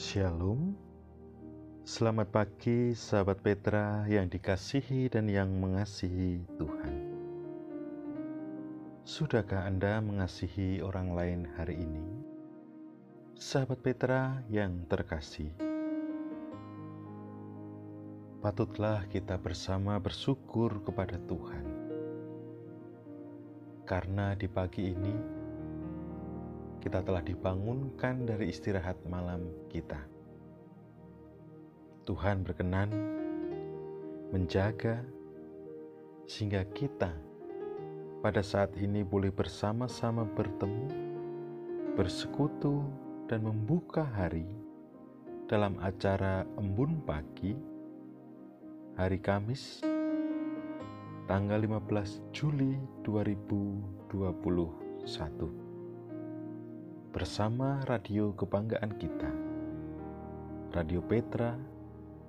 Shalom, selamat pagi sahabat Petra yang dikasihi dan yang mengasihi Tuhan. Sudahkah Anda mengasihi orang lain hari ini? Sahabat Petra yang terkasih, patutlah kita bersama bersyukur kepada Tuhan, karena di pagi ini kita telah dibangunkan dari istirahat malam kita. Tuhan berkenan menjaga sehingga kita pada saat ini boleh bersama-sama bertemu, bersekutu, dan membuka hari dalam acara embun pagi hari Kamis tanggal 15 Juli 2021 bersama radio kebanggaan kita. Radio Petra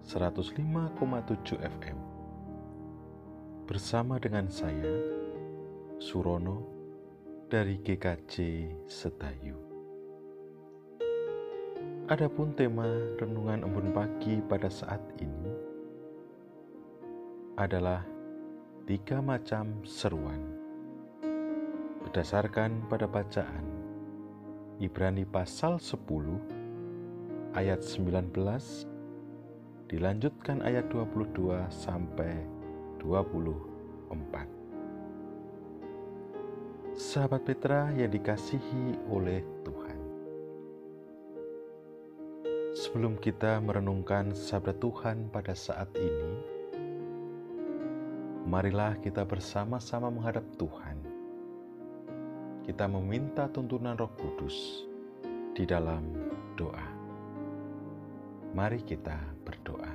105,7 FM bersama dengan saya Surono dari GKJ Setayu Adapun tema renungan embun pagi pada saat ini adalah tiga macam seruan. Berdasarkan pada bacaan Ibrani pasal 10 ayat 19 dilanjutkan ayat 22 sampai 24. Sahabat Petra yang dikasihi oleh Tuhan. Sebelum kita merenungkan sabda Tuhan pada saat ini, marilah kita bersama-sama menghadap Tuhan. Kita meminta tuntunan Roh Kudus di dalam doa. Mari kita berdoa.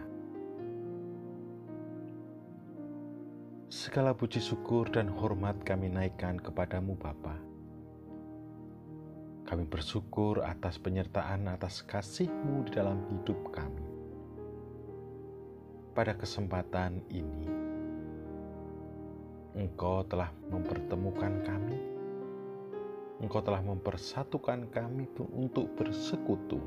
Segala puji syukur dan hormat kami naikkan kepadamu Bapa kami bersyukur atas penyertaan atas kasih-Mu di dalam hidup kami. Pada kesempatan ini, Engkau telah mempertemukan kami. Engkau telah mempersatukan kami untuk bersekutu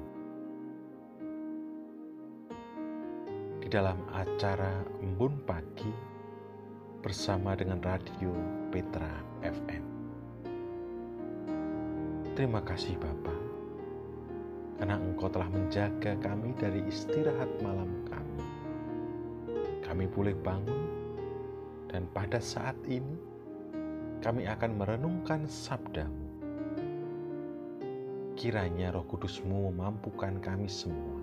di dalam acara Embun Pagi bersama dengan Radio Petra FM. Terima kasih Bapa, karena Engkau telah menjaga kami dari istirahat malam kami. Kami boleh bangun, dan pada saat ini kami akan merenungkan sabdamu. Kiranya roh kudusmu memampukan kami semua,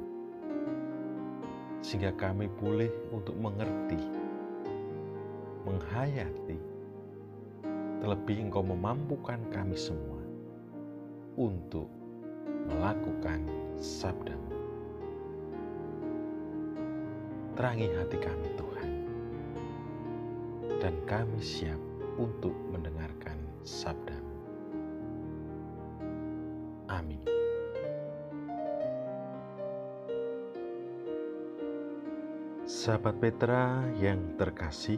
sehingga kami boleh untuk mengerti, menghayati, terlebih engkau memampukan kami semua untuk melakukan sabdamu. Terangi hati kami Tuhan, dan kami siap untuk mendengarkan sabdamu. Sahabat Petra yang terkasih,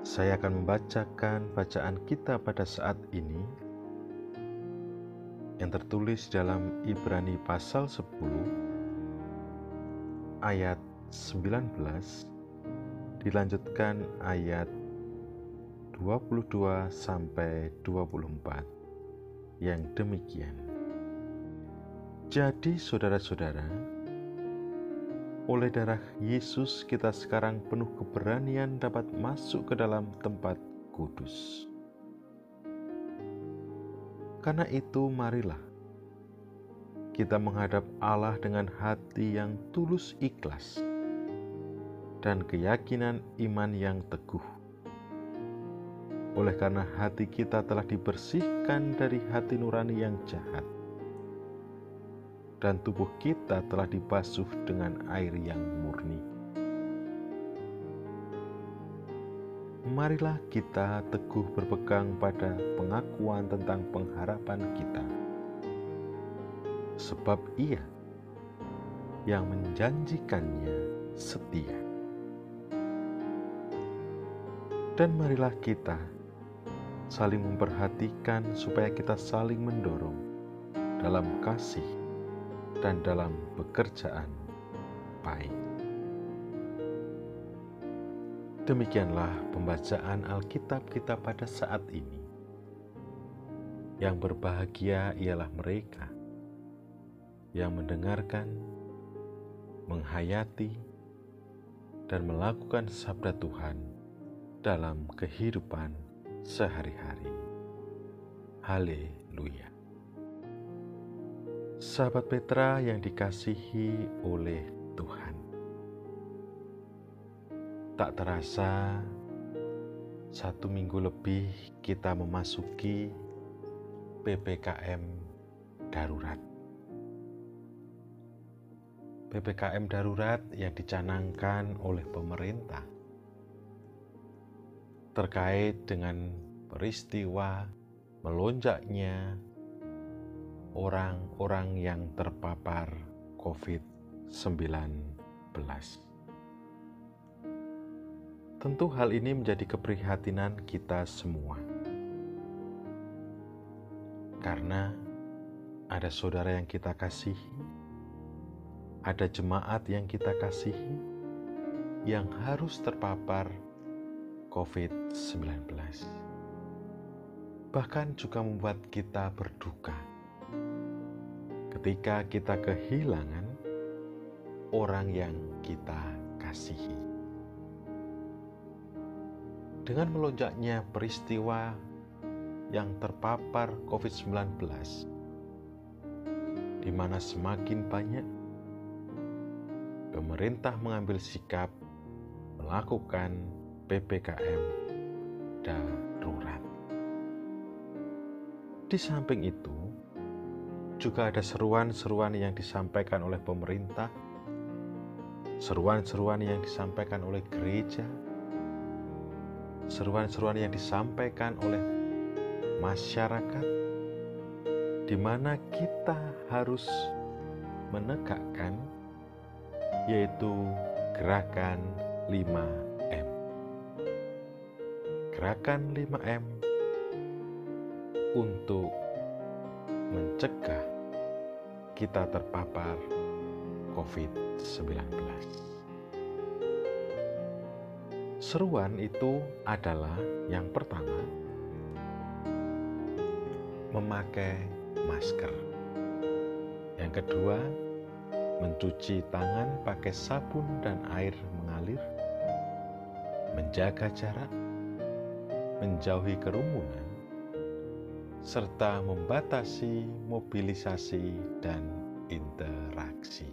saya akan membacakan bacaan kita pada saat ini yang tertulis dalam Ibrani pasal 10 ayat 19 dilanjutkan ayat 22 sampai 24 yang demikian. Jadi saudara-saudara, oleh darah Yesus kita sekarang penuh keberanian dapat masuk ke dalam tempat kudus karena itu, marilah kita menghadap Allah dengan hati yang tulus ikhlas dan keyakinan iman yang teguh. Oleh karena hati kita telah dibersihkan dari hati nurani yang jahat, dan tubuh kita telah dibasuh dengan air yang murni. marilah kita teguh berpegang pada pengakuan tentang pengharapan kita. Sebab ia yang menjanjikannya setia. Dan marilah kita saling memperhatikan supaya kita saling mendorong dalam kasih dan dalam pekerjaan baik. Demikianlah pembacaan Alkitab kita pada saat ini. Yang berbahagia ialah mereka yang mendengarkan, menghayati, dan melakukan sabda Tuhan dalam kehidupan sehari-hari. Haleluya! Sahabat Petra yang dikasihi oleh Tuhan, tak terasa satu minggu lebih kita memasuki PPKM darurat. PPKM darurat yang dicanangkan oleh pemerintah terkait dengan peristiwa melonjaknya orang-orang yang terpapar COVID-19. Tentu hal ini menjadi keprihatinan kita semua. Karena ada saudara yang kita kasihi, ada jemaat yang kita kasihi yang harus terpapar COVID-19. Bahkan juga membuat kita berduka ketika kita kehilangan orang yang kita kasihi. Dengan melonjaknya peristiwa yang terpapar COVID-19, di mana semakin banyak pemerintah mengambil sikap melakukan PPKM darurat. Di samping itu, juga ada seruan-seruan yang disampaikan oleh pemerintah, seruan-seruan yang disampaikan oleh gereja, seruan-seruan yang disampaikan oleh masyarakat, di mana kita harus menegakkan, yaitu gerakan 5M. Gerakan 5M untuk mencegah kita terpapar COVID-19. Seruan itu adalah yang pertama, memakai masker. Yang kedua, mencuci tangan pakai sabun dan air mengalir, menjaga jarak, menjauhi kerumunan, serta membatasi mobilisasi dan interaksi.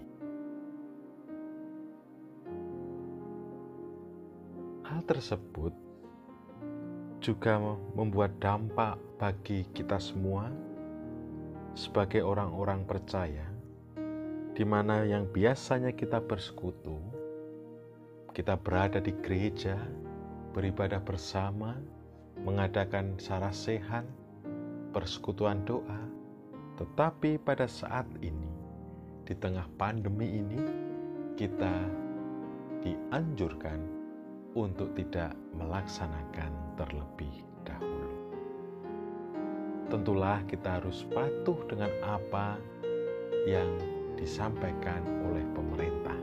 Hal tersebut juga membuat dampak bagi kita semua sebagai orang-orang percaya, di mana yang biasanya kita bersekutu, kita berada di gereja, beribadah bersama, mengadakan sarah sehat, persekutuan doa, tetapi pada saat ini, di tengah pandemi ini, kita dianjurkan untuk tidak melaksanakan terlebih dahulu. Tentulah kita harus patuh dengan apa yang disampaikan oleh pemerintah,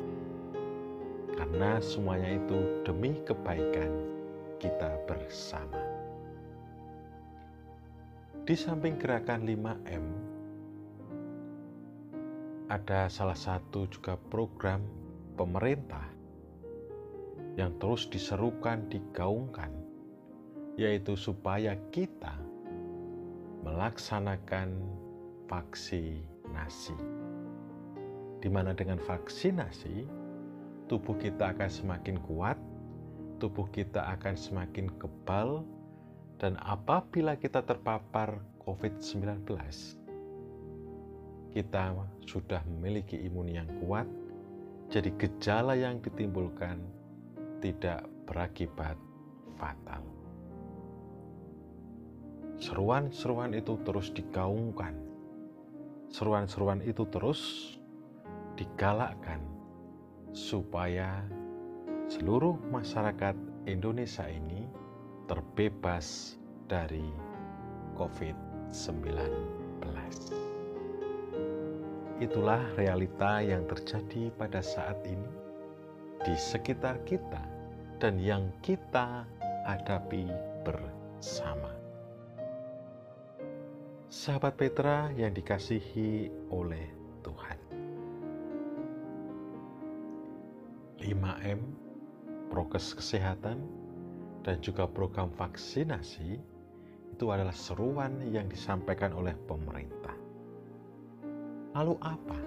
karena semuanya itu demi kebaikan kita bersama. Di samping gerakan 5M, ada salah satu juga program pemerintah yang terus diserukan, digaungkan, yaitu supaya kita melaksanakan vaksinasi. Di mana dengan vaksinasi, tubuh kita akan semakin kuat, tubuh kita akan semakin kebal, dan apabila kita terpapar COVID-19, kita sudah memiliki imun yang kuat, jadi gejala yang ditimbulkan tidak berakibat fatal. Seruan-seruan itu terus digaungkan, seruan-seruan itu terus digalakkan supaya seluruh masyarakat Indonesia ini terbebas dari COVID-19. itulah realita yang terjadi pada saat ini di sekitar kita dan yang kita hadapi bersama. Sahabat Petra yang dikasihi oleh Tuhan. 5M, prokes kesehatan, dan juga program vaksinasi itu adalah seruan yang disampaikan oleh pemerintah. Lalu apa?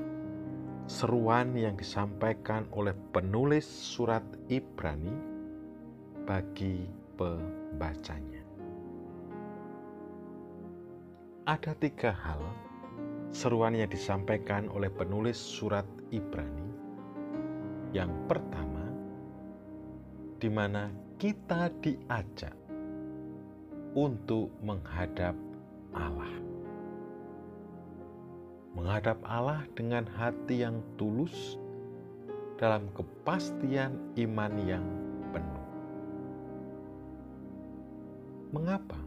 Seruan yang disampaikan oleh penulis surat Ibrani bagi pembacanya. Ada tiga hal seruan yang disampaikan oleh penulis surat Ibrani. Yang pertama, di mana kita diajak untuk menghadap Allah. Menghadap Allah dengan hati yang tulus dalam kepastian iman yang penuh. Mengapa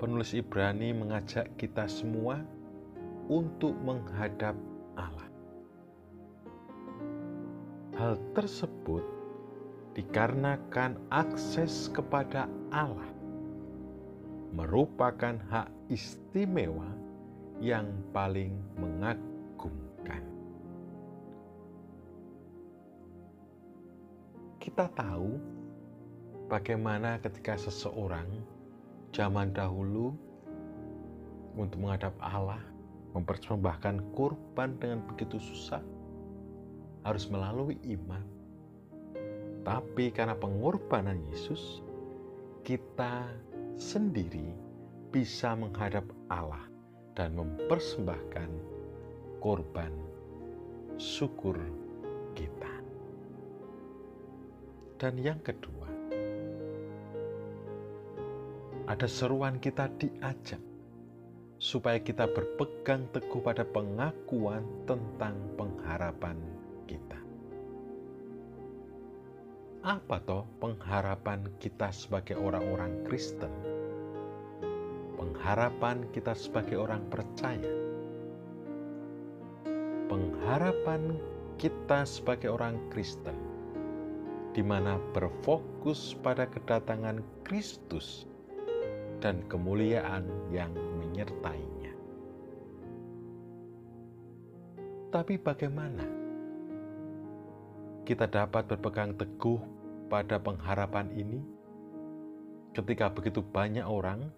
penulis Ibrani mengajak kita semua untuk menghadap Allah? Hal tersebut dikarenakan akses kepada Allah merupakan hak istimewa yang paling mengagumkan. Kita tahu bagaimana ketika seseorang zaman dahulu untuk menghadap Allah mempersembahkan kurban dengan begitu susah harus melalui iman. Tapi karena pengorbanan Yesus, kita sendiri bisa menghadap Allah dan mempersembahkan korban syukur kita. Dan yang kedua, ada seruan kita diajak supaya kita berpegang teguh pada pengakuan tentang pengharapan Apa toh pengharapan kita sebagai orang-orang Kristen? Pengharapan kita sebagai orang percaya. Pengharapan kita sebagai orang Kristen di mana berfokus pada kedatangan Kristus dan kemuliaan yang menyertainya. Tapi bagaimana kita dapat berpegang teguh pada pengharapan ini ketika begitu banyak orang,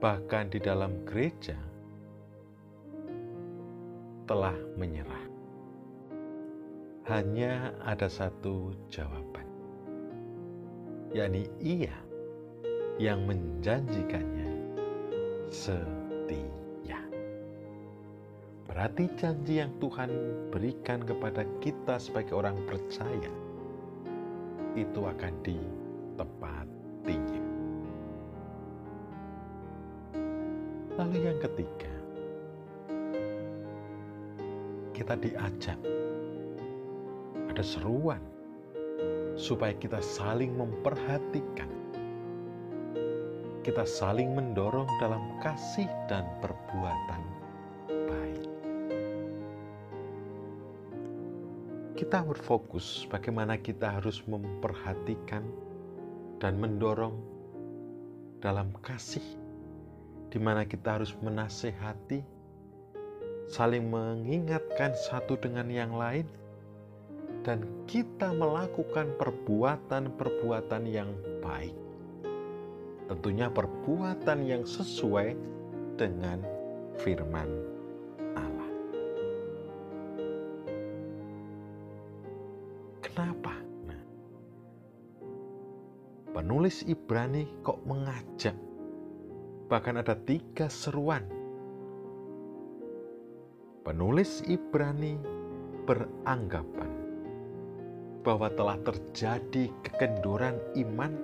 bahkan di dalam gereja, telah menyerah? Hanya ada satu jawaban, yakni Ia yang menjanjikannya setia. Berarti janji yang Tuhan berikan kepada kita sebagai orang percaya itu akan ditepatinya. Lalu yang ketiga, kita diajak ada seruan supaya kita saling memperhatikan. Kita saling mendorong dalam kasih dan perbuatan Kita berfokus bagaimana kita harus memperhatikan dan mendorong dalam kasih, di mana kita harus menasehati, saling mengingatkan satu dengan yang lain, dan kita melakukan perbuatan-perbuatan yang baik. Tentunya perbuatan yang sesuai dengan firman Kenapa? Nah, penulis Ibrani kok mengajak bahkan ada tiga seruan. Penulis Ibrani beranggapan bahwa telah terjadi kekendoran iman,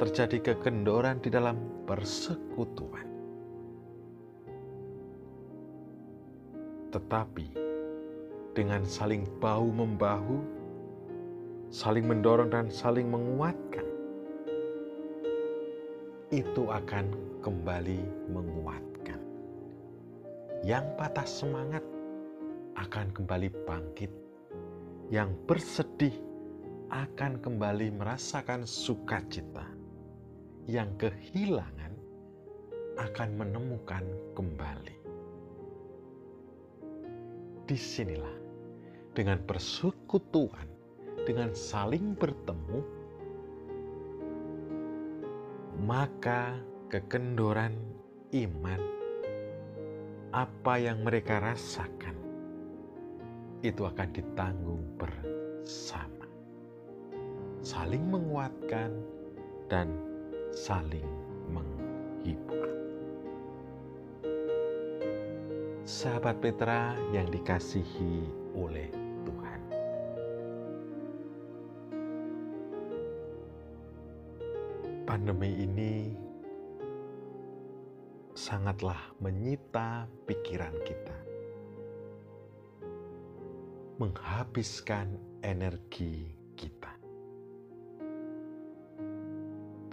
terjadi kekendoran di dalam persekutuan. Tetapi dengan saling bahu-membahu, saling mendorong dan saling menguatkan, itu akan kembali menguatkan. yang patah semangat akan kembali bangkit, yang bersedih akan kembali merasakan sukacita, yang kehilangan akan menemukan kembali. Di sinilah dengan persekutuan, dengan saling bertemu, maka kekendoran iman, apa yang mereka rasakan, itu akan ditanggung bersama. Saling menguatkan dan saling menghibur. Sahabat Petra yang dikasihi oleh Pandemi ini sangatlah menyita pikiran kita, menghabiskan energi kita.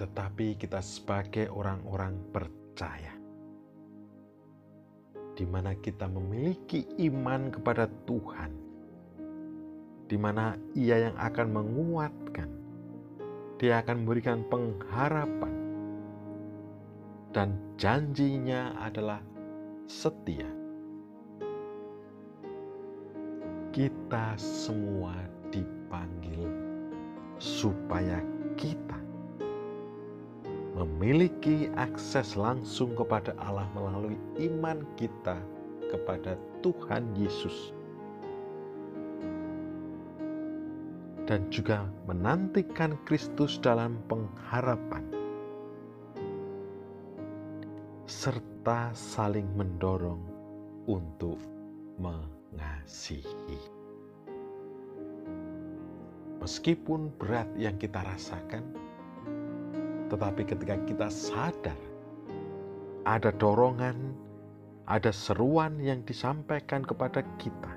Tetapi kita sebagai orang-orang percaya, di mana kita memiliki iman kepada Tuhan, di mana Ia yang akan menguatkan, Dia akan memberikan pengharapan, dan janjinya adalah setia. Kita semua dipanggil supaya kita memiliki akses langsung kepada Allah melalui iman kita kepada Tuhan Yesus. Dan juga menantikan Kristus dalam pengharapan. Serta saling mendorong untuk mengasihi. Meskipun berat yang kita rasakan, tetapi ketika kita sadar ada dorongan, ada seruan yang disampaikan kepada kita,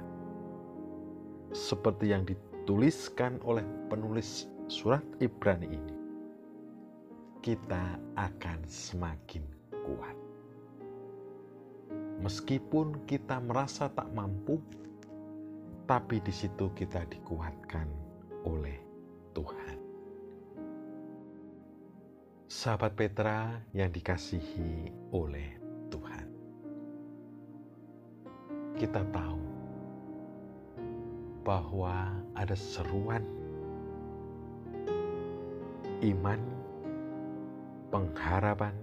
seperti yang dituliskan oleh penulis surat Ibrani ini, kita akan semakin kuat. Meskipun kita merasa tak mampu, tapi di situ kita dikuatkan oleh Tuhan. Sahabat Petra yang dikasihi oleh Tuhan, kita tahu bahwa ada seruan iman, pengharapan,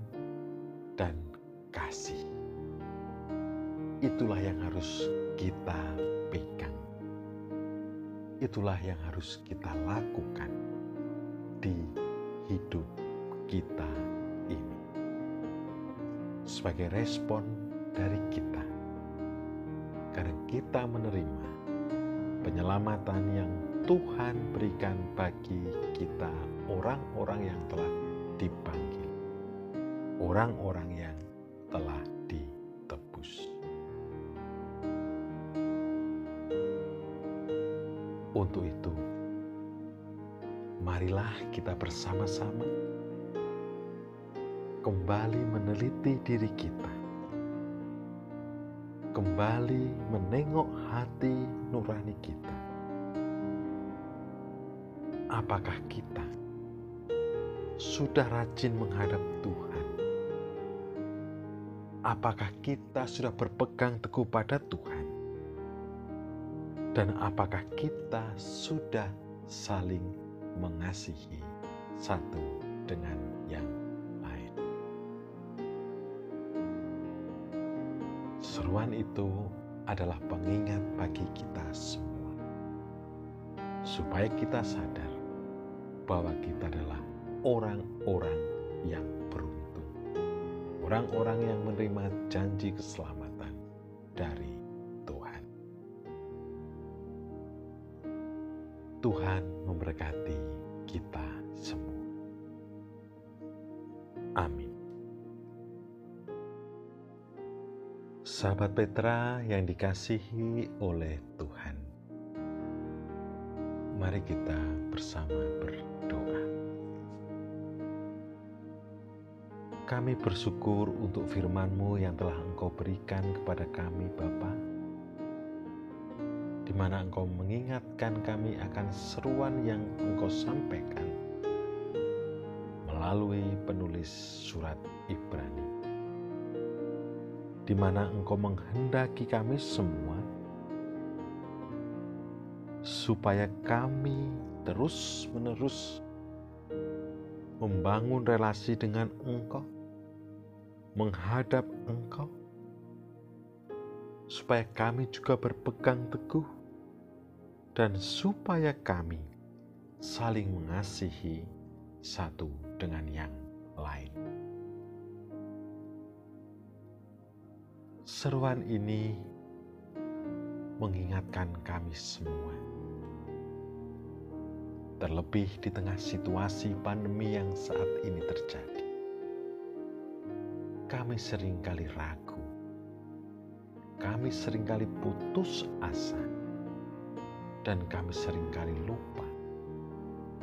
dan kasih. Itulah yang harus kita pegang. Itulah yang harus kita lakukan di hidup kita ini. Sebagai respon dari kita, karena kita menerima penyelamatan yang Tuhan berikan bagi kita, orang-orang yang telah dipanggil, orang-orang yang telah ditebus. Untuk itu, marilah kita bersama-sama kembali meneliti diri kita, kembali menengok hati nurani kita. Apakah kita sudah rajin menghadap Tuhan? Apakah kita sudah berpegang teguh pada Tuhan? Dan apakah kita sudah saling mengasihi satu dengan yang Seruan itu adalah pengingat bagi kita semua, supaya kita sadar bahwa kita adalah orang-orang yang beruntung, orang-orang yang menerima janji keselamatan dari Tuhan. Tuhan memberkati Petra yang dikasihi oleh Tuhan, mari kita bersama berdoa. Kami bersyukur untuk firman-Mu yang telah Engkau berikan kepada kami, Bapa, di mana Engkau mengingatkan kami akan seruan yang Engkau sampaikan melalui penulis surat Ibrani, di mana Engkau menghendaki kami semua supaya kami terus-menerus membangun relasi dengan Engkau menghadap Engkau, supaya kami juga berpegang teguh, dan supaya kami saling mengasihi satu dengan yang lain. Seruan ini mengingatkan kami semua, terlebih di tengah situasi pandemi yang saat ini terjadi kami sering kali ragu. Kami sering kali putus asa. Dan kami sering kali lupa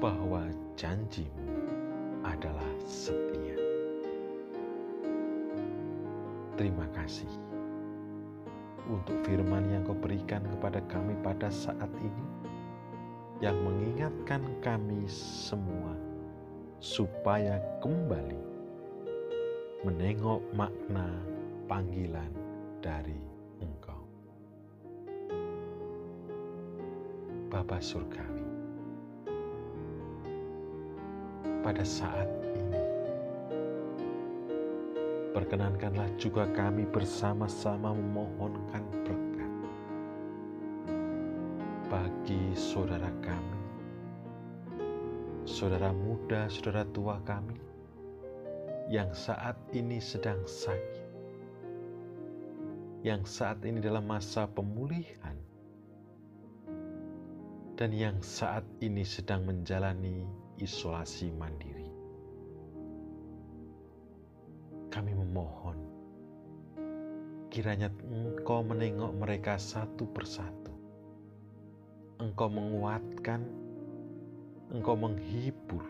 bahwa janjimu adalah setia. Terima kasih untuk firman yang kau berikan kepada kami pada saat ini yang mengingatkan kami semua supaya kembali menengok makna panggilan dari Engkau. Bapa Surgawi, pada saat ini, perkenankanlah juga kami bersama-sama memohonkan berkat bagi saudara kami, saudara muda, saudara tua kami, yang saat ini sedang sakit, yang saat ini dalam masa pemulihan, dan yang saat ini sedang menjalani isolasi mandiri. Kami memohon, kiranya Engkau menengok mereka satu persatu. Engkau menguatkan, Engkau menghibur,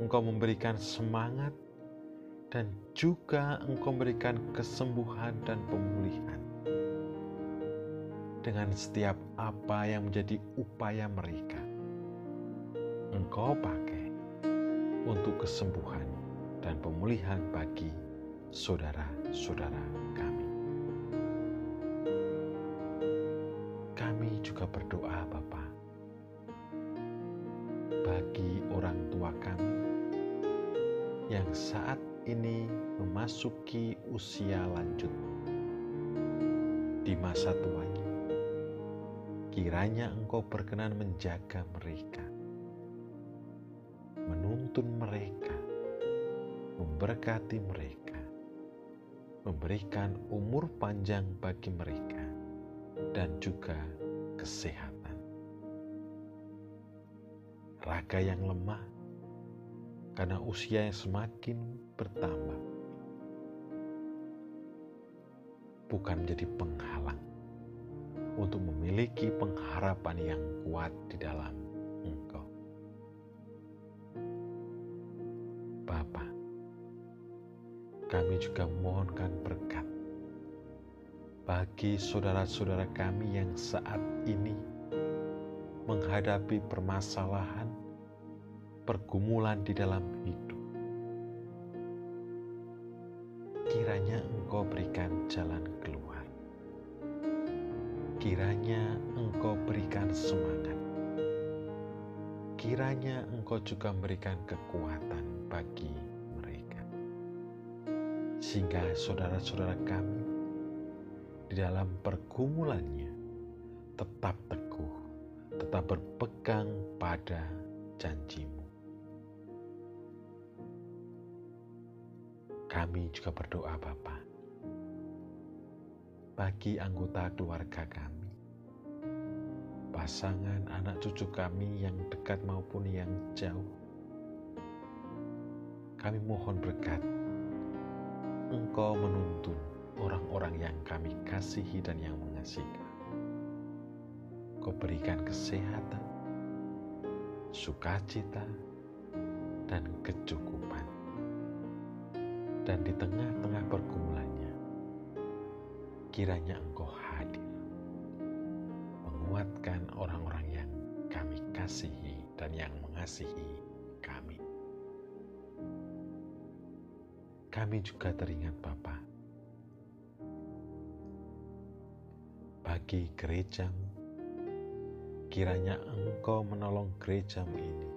Engkau memberikan semangat, dan juga Engkau memberikan kesembuhan dan pemulihan. Dengan setiap apa yang menjadi upaya mereka, Engkau pakai untuk kesembuhan dan pemulihan bagi saudara-saudara kami. Kami juga berdoa Bapa bagi orang tua kami yang saat ini memasuki usia lanjut. Di masa tuanya, kiranya engkau berkenan menjaga mereka, menuntun mereka, memberkati mereka, memberikan umur panjang bagi mereka, dan juga kesehatan. Raga yang lemah karena usia yang semakin bertambah bukan menjadi penghalang untuk memiliki pengharapan yang kuat di dalam Engkau. Kami juga mohonkan berkat bagi saudara-saudara kami yang saat ini menghadapi permasalahan pergumulan di dalam hidup. Kiranya Engkau berikan jalan keluar. Kiranya Engkau berikan semangat. Kiranya Engkau juga memberikan kekuatan bagi. Sehingga saudara-saudara kami di dalam pergumulannya tetap teguh, tetap berpegang pada janjimu. Kami juga berdoa Bapa bagi anggota keluarga kami, pasangan anak cucu kami yang dekat maupun yang jauh. Kami mohon berkat Engkau menuntun orang-orang yang kami kasihi dan yang mengasihi. Kau berikan kesehatan, sukacita, dan kecukupan Dan di tengah-tengah pergumulannya, kiranya Engkau hadir, menguatkan orang-orang yang kami kasihi dan yang mengasihi Kami juga teringat Bapa, bagi gerejamu, kiranya Engkau menolong gerejamu ini.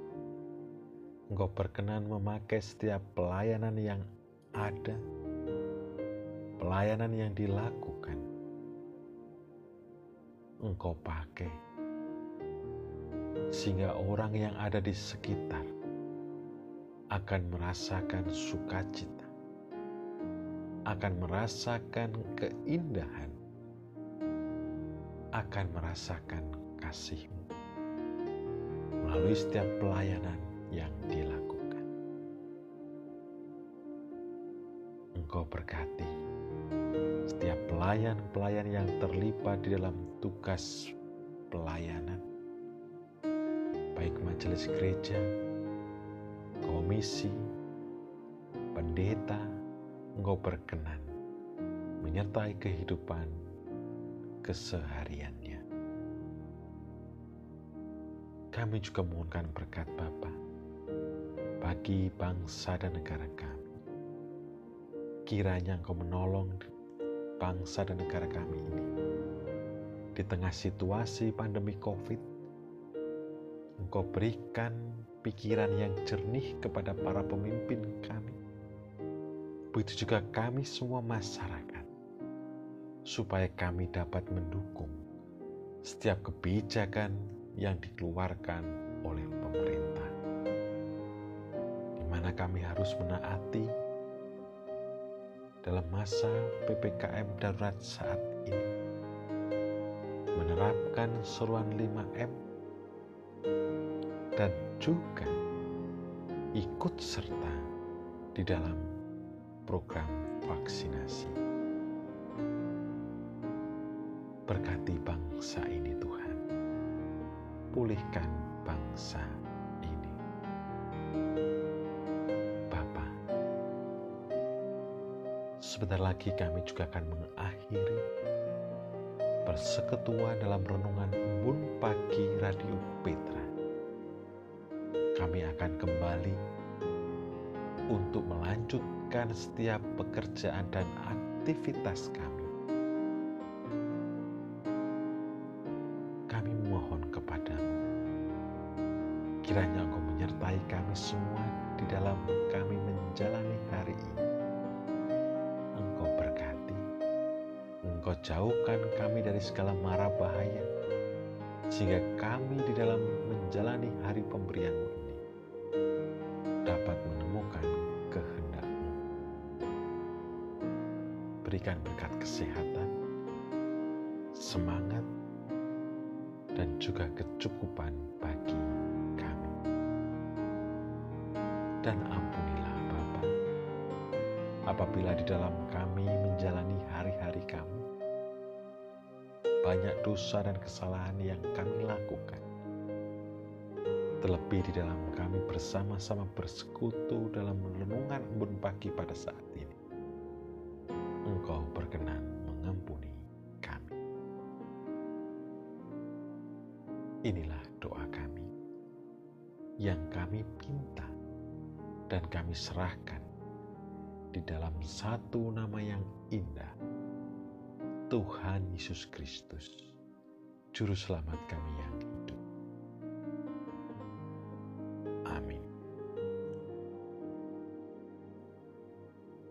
Engkau berkenan memakai setiap pelayanan yang ada, pelayanan yang dilakukan, engkau pakai sehingga orang yang ada di sekitar akan merasakan sukacita, akan merasakan keindahan, akan merasakan kasihmu melalui setiap pelayanan yang dilakukan. Engkau berkati setiap pelayan-pelayan yang terlibat di dalam tugas pelayanan, baik majelis gereja, komisi, pendeta, engkau berkenan menyertai kehidupan kesehariannya. Kami juga mohonkan berkat Bapa bagi bangsa dan negara kami kiranya Engkau menolong bangsa dan negara kami ini. Di tengah situasi pandemi COVID, Engkau berikan pikiran yang jernih kepada para pemimpin kami. Begitu juga kami semua masyarakat, supaya kami dapat mendukung setiap kebijakan yang dikeluarkan oleh pemerintah. Di mana kami harus menaati dalam masa PPKM darurat saat ini. Menerapkan seruan 5M dan juga ikut serta di dalam program vaksinasi. Berkati bangsa ini Tuhan. Pulihkan bangsa ini. Sebentar lagi kami juga akan mengakhiri persekutuan dalam renungan embun pagi Radio Petra. Kami akan kembali untuk melanjutkan setiap pekerjaan dan aktivitas. Kami semangat, dan juga kecukupan bagi kami. Dan ampunilah Bapa, apabila di dalam kami menjalani hari-hari kami, banyak dosa dan kesalahan yang kami lakukan. Terlebih di dalam kami bersama-sama bersekutu dalam renungan embun pagi pada saat ini. Engkau berkenan kami serahkan di dalam satu nama yang indah Tuhan Yesus Kristus, Juru Selamat kami yang hidup. Amin.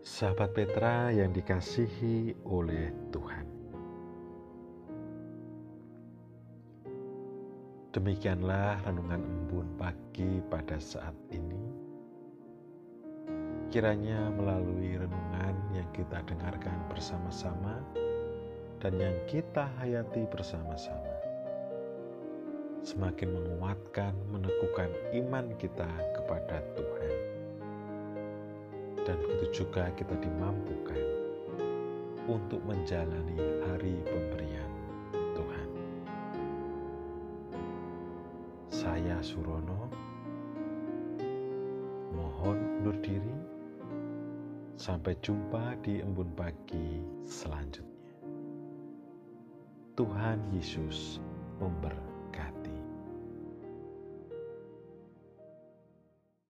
Sahabat Petra yang dikasihi oleh Tuhan. Demikianlah renungan embun pagi pada saat ini. Kiranya melalui renungan yang kita dengarkan bersama-sama, dan yang kita hayati bersama-sama. Semakin menguatkan, meneguhkan iman kita kepada Tuhan. Dan begitu juga kita dimampukan untuk menjalani hari pemberian Tuhan. Saya Surono, mohon undur diri. Sampai jumpa di embun pagi selanjutnya. Tuhan Yesus memberkati.